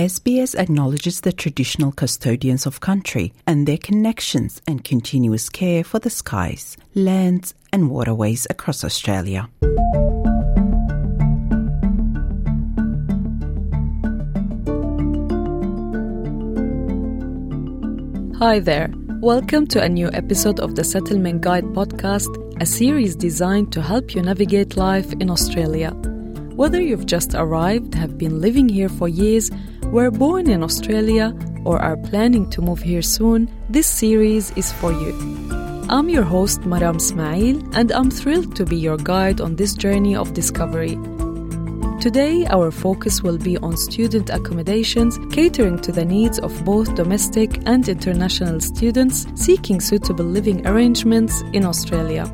SBS acknowledges the traditional custodians of country and their connections and continuous care for the skies, lands, and waterways across Australia. Hi there. Welcome to a new episode of the Settlement Guide podcast, a series designed to help you navigate life in Australia. Whether you've just arrived, have been living here for years, were born in Australia, or are planning to move here soon, this series is for you. I'm your host, Maram Ismail, and I'm thrilled to be your guide on this journey of discovery. Today, our focus will be on student accommodations, catering to the needs of both domestic and international students seeking suitable living arrangements in Australia.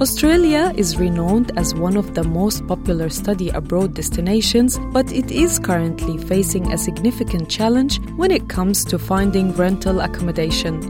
Australia is renowned as one of the most popular study abroad destinations, but it is currently facing a significant challenge when it comes to finding rental accommodation.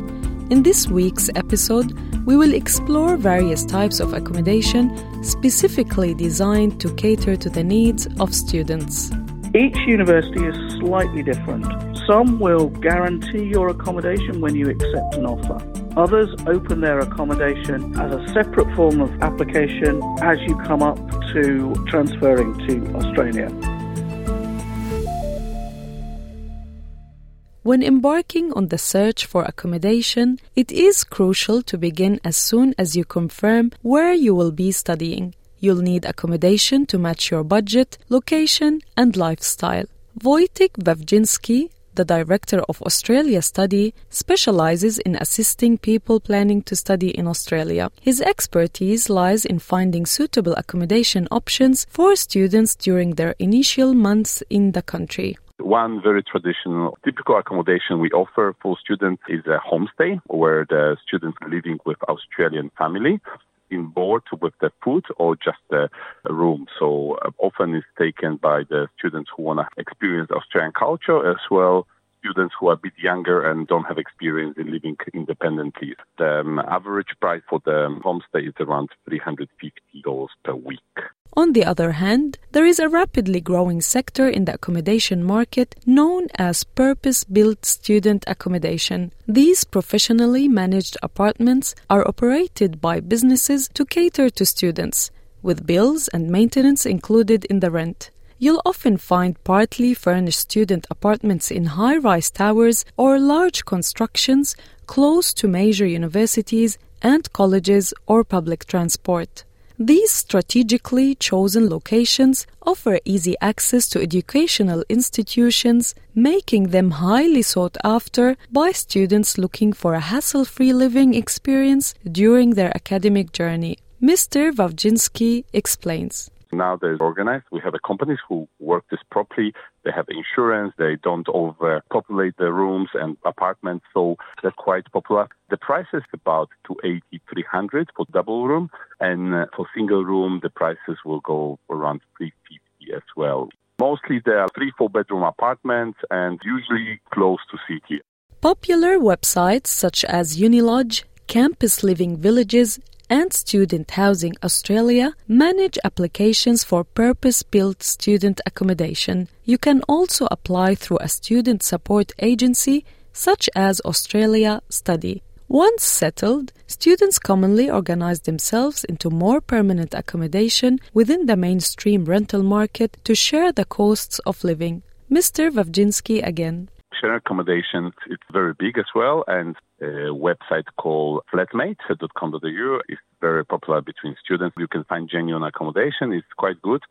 In this week's episode, we will explore various types of accommodation specifically designed to cater to the needs of students. Each university is slightly different. Some will guarantee your accommodation when you accept an offer. Others open their accommodation as a separate form of application as you come up to transferring to Australia. When embarking on the search for accommodation, it is crucial to begin as soon as you confirm where you will be studying. You'll need accommodation to match your budget, location, and lifestyle. Wojtek Wawdzinski, the director of Australia Study, specializes in assisting people planning to study in Australia. His expertise lies in finding suitable accommodation options for students during their initial months in the country. One very traditional, typical accommodation we offer for students is a homestay where the students are living with Australian family in board with the food or just a room. So uh, often it's taken by the students who want to experience Australian culture as well students who are a bit younger and don't have experience in living independently. The um, average price for the homestay is around $350 per week. On the other hand, there is a rapidly growing sector in the accommodation market known as purpose built student accommodation. These professionally managed apartments are operated by businesses to cater to students, with bills and maintenance included in the rent. You'll often find partly furnished student apartments in high rise towers or large constructions close to major universities and colleges or public transport. These strategically chosen locations offer easy access to educational institutions, making them highly sought after by students looking for a hassle free living experience during their academic journey. Mr. Wawdzinski explains. Now they're organized. We have companies who work this properly. They have insurance. They don't overpopulate the rooms and apartments. So that's quite popular. The price is about 280, 300 for double room. And uh, for single room, the prices will go around 350 as well. Mostly they are three, four bedroom apartments and usually close to city. Popular websites such as Unilodge, Campus Living Villages, and Student Housing Australia manage applications for purpose built student accommodation. You can also apply through a student support agency such as Australia Study. Once settled, students commonly organize themselves into more permanent accommodation within the mainstream rental market to share the costs of living. Mr. Wawdzinski again. Sharing accommodation, it's very big as well, and a website called flatmate.com.au is very popular between students. You can find genuine accommodation, it's quite good.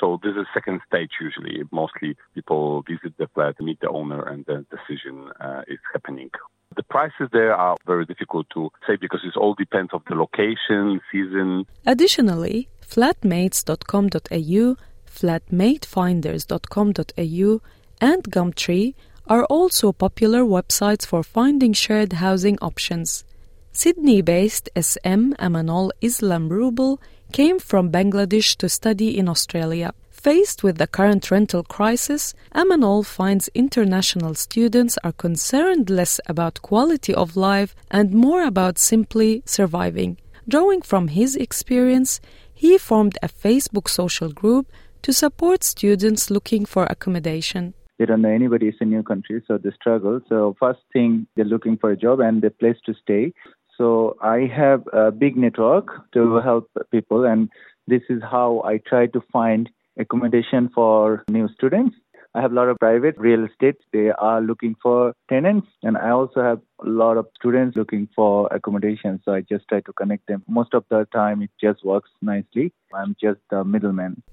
So this is second stage usually. Mostly people visit the flat, meet the owner, and the decision uh, is happening. The prices there are very difficult to say because it all depends of the location, season. Additionally, flatmates.com.au, flatmatefinders.com.au, and Gumtree are also popular websites for finding shared housing options. Sydney based SM Amanol Islam Rubel came from Bangladesh to study in Australia. Faced with the current rental crisis, Amanol finds international students are concerned less about quality of life and more about simply surviving. Drawing from his experience, he formed a Facebook social group to support students looking for accommodation They don't know anybody. It's a new country, so they struggle. So first thing, they're looking for a job and a place to stay. So I have a big network to help people, and this is how I try to find accommodation for new students. I have a lot of private real estate. They are looking for tenants, and I also have a lot of students looking for accommodation. So I just try to connect them. Most of the time, it just works nicely. I'm just the middleman.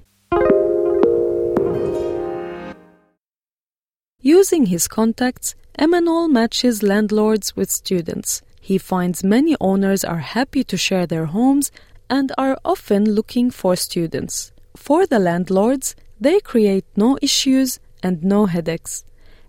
Using his contacts, Emanol matches landlords with students. He finds many owners are happy to share their homes and are often looking for students. For the landlords, they create no issues and no headaches.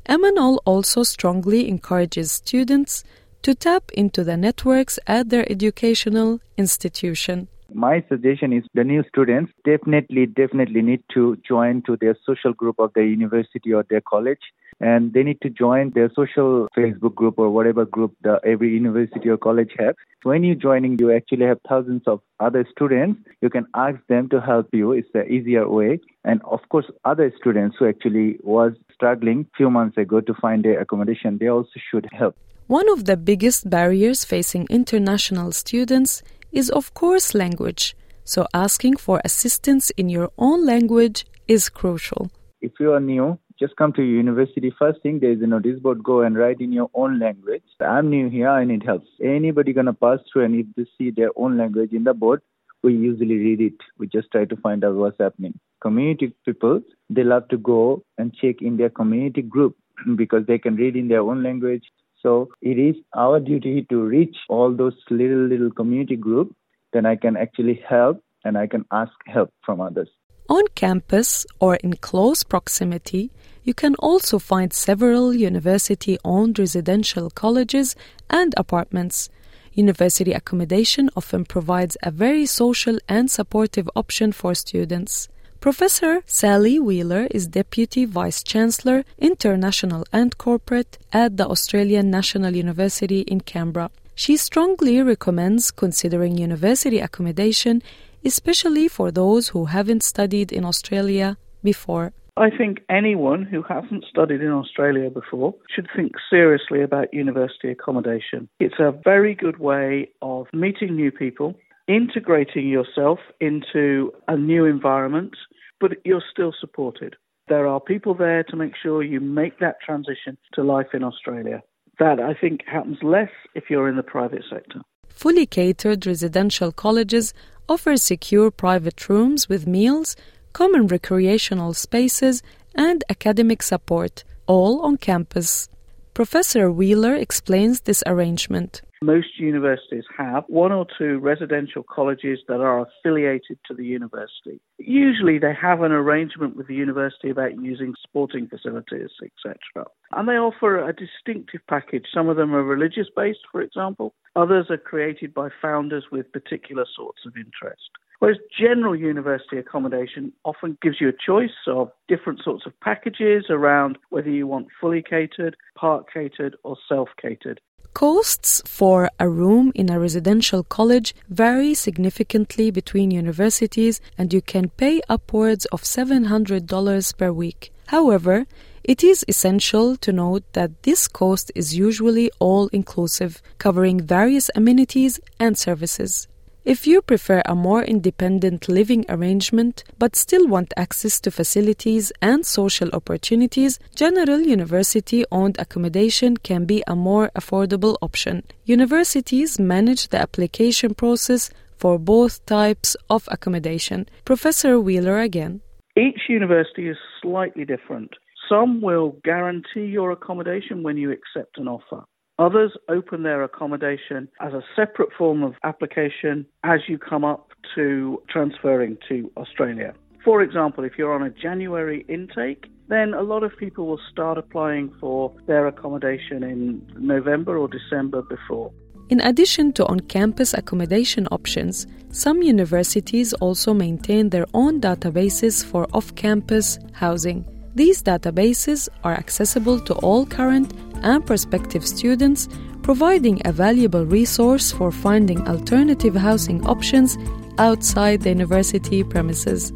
Emanol also strongly encourages students to tap into the networks at their educational institution. My suggestion is the new students definitely, definitely need to join to their social group of their university or their college and they need to join their social Facebook group or whatever group the every university or college has. When you're joining, you actually have thousands of other students. You can ask them to help you. It's the easier way. And of course, other students who actually was struggling few months ago to find their accommodation, they also should help. One of the biggest barriers facing international students is, of course, language. So asking for assistance in your own language is crucial. If you are new, just come to university. First thing, there is a notice board. Go and write in your own language. I'm new here. I need help. Anybody gonna pass through and if they see their own language in the board, we usually read it. We just try to find out what's happening. Community people, they love to go and check in their community group because they can read in their own language. So it is our duty to reach all those little little community group. Then I can actually help and I can ask help from others. On campus or in close proximity, you can also find several university owned residential colleges and apartments. University accommodation often provides a very social and supportive option for students. Professor Sally Wheeler is Deputy Vice Chancellor, International and Corporate at the Australian National University in Canberra. She strongly recommends considering university accommodation, especially for those who haven't studied in Australia before. I think anyone who hasn't studied in Australia before should think seriously about university accommodation. It's a very good way of meeting new people, integrating yourself into a new environment, but you're still supported. There are people there to make sure you make that transition to life in Australia. That I think happens less if you're in the private sector. Fully catered residential colleges offer secure private rooms with meals common recreational spaces, and academic support, all on campus. Professor Wheeler explains this arrangement. Most universities have one or two residential colleges that are affiliated to the university. Usually they have an arrangement with the university about using sporting facilities, etc. And they offer a distinctive package. Some of them are religious based, for example. Others are created by founders with particular sorts of interest. Whereas general university accommodation often gives you a choice of different sorts of packages around whether you want fully catered, part catered, or self catered. Costs for a room in a residential college vary significantly between universities, and you can pay upwards of $700 per week. However, it is essential to note that this cost is usually all inclusive, covering various amenities and services. If you prefer a more independent living arrangement but still want access to facilities and social opportunities, general university owned accommodation can be a more affordable option. Universities manage the application process for both types of accommodation. Professor Wheeler again. Each university is slightly different. Some will guarantee your accommodation when you accept an offer. Others open their accommodation as a separate form of application as you come up to transferring to Australia. For example, if you're on a January intake, then a lot of people will start applying for their accommodation in November or December before. In addition to on campus accommodation options, some universities also maintain their own databases for off campus housing. These databases are accessible to all current and prospective students, providing a valuable resource for finding alternative housing options outside the university premises.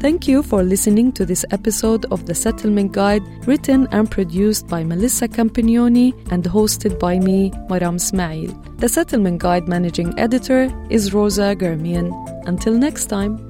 Thank you for listening to this episode of The Settlement Guide, written and produced by Melissa Campagnoni and hosted by me, Maram Ismail. The Settlement Guide managing editor is Rosa Germian. Until next time.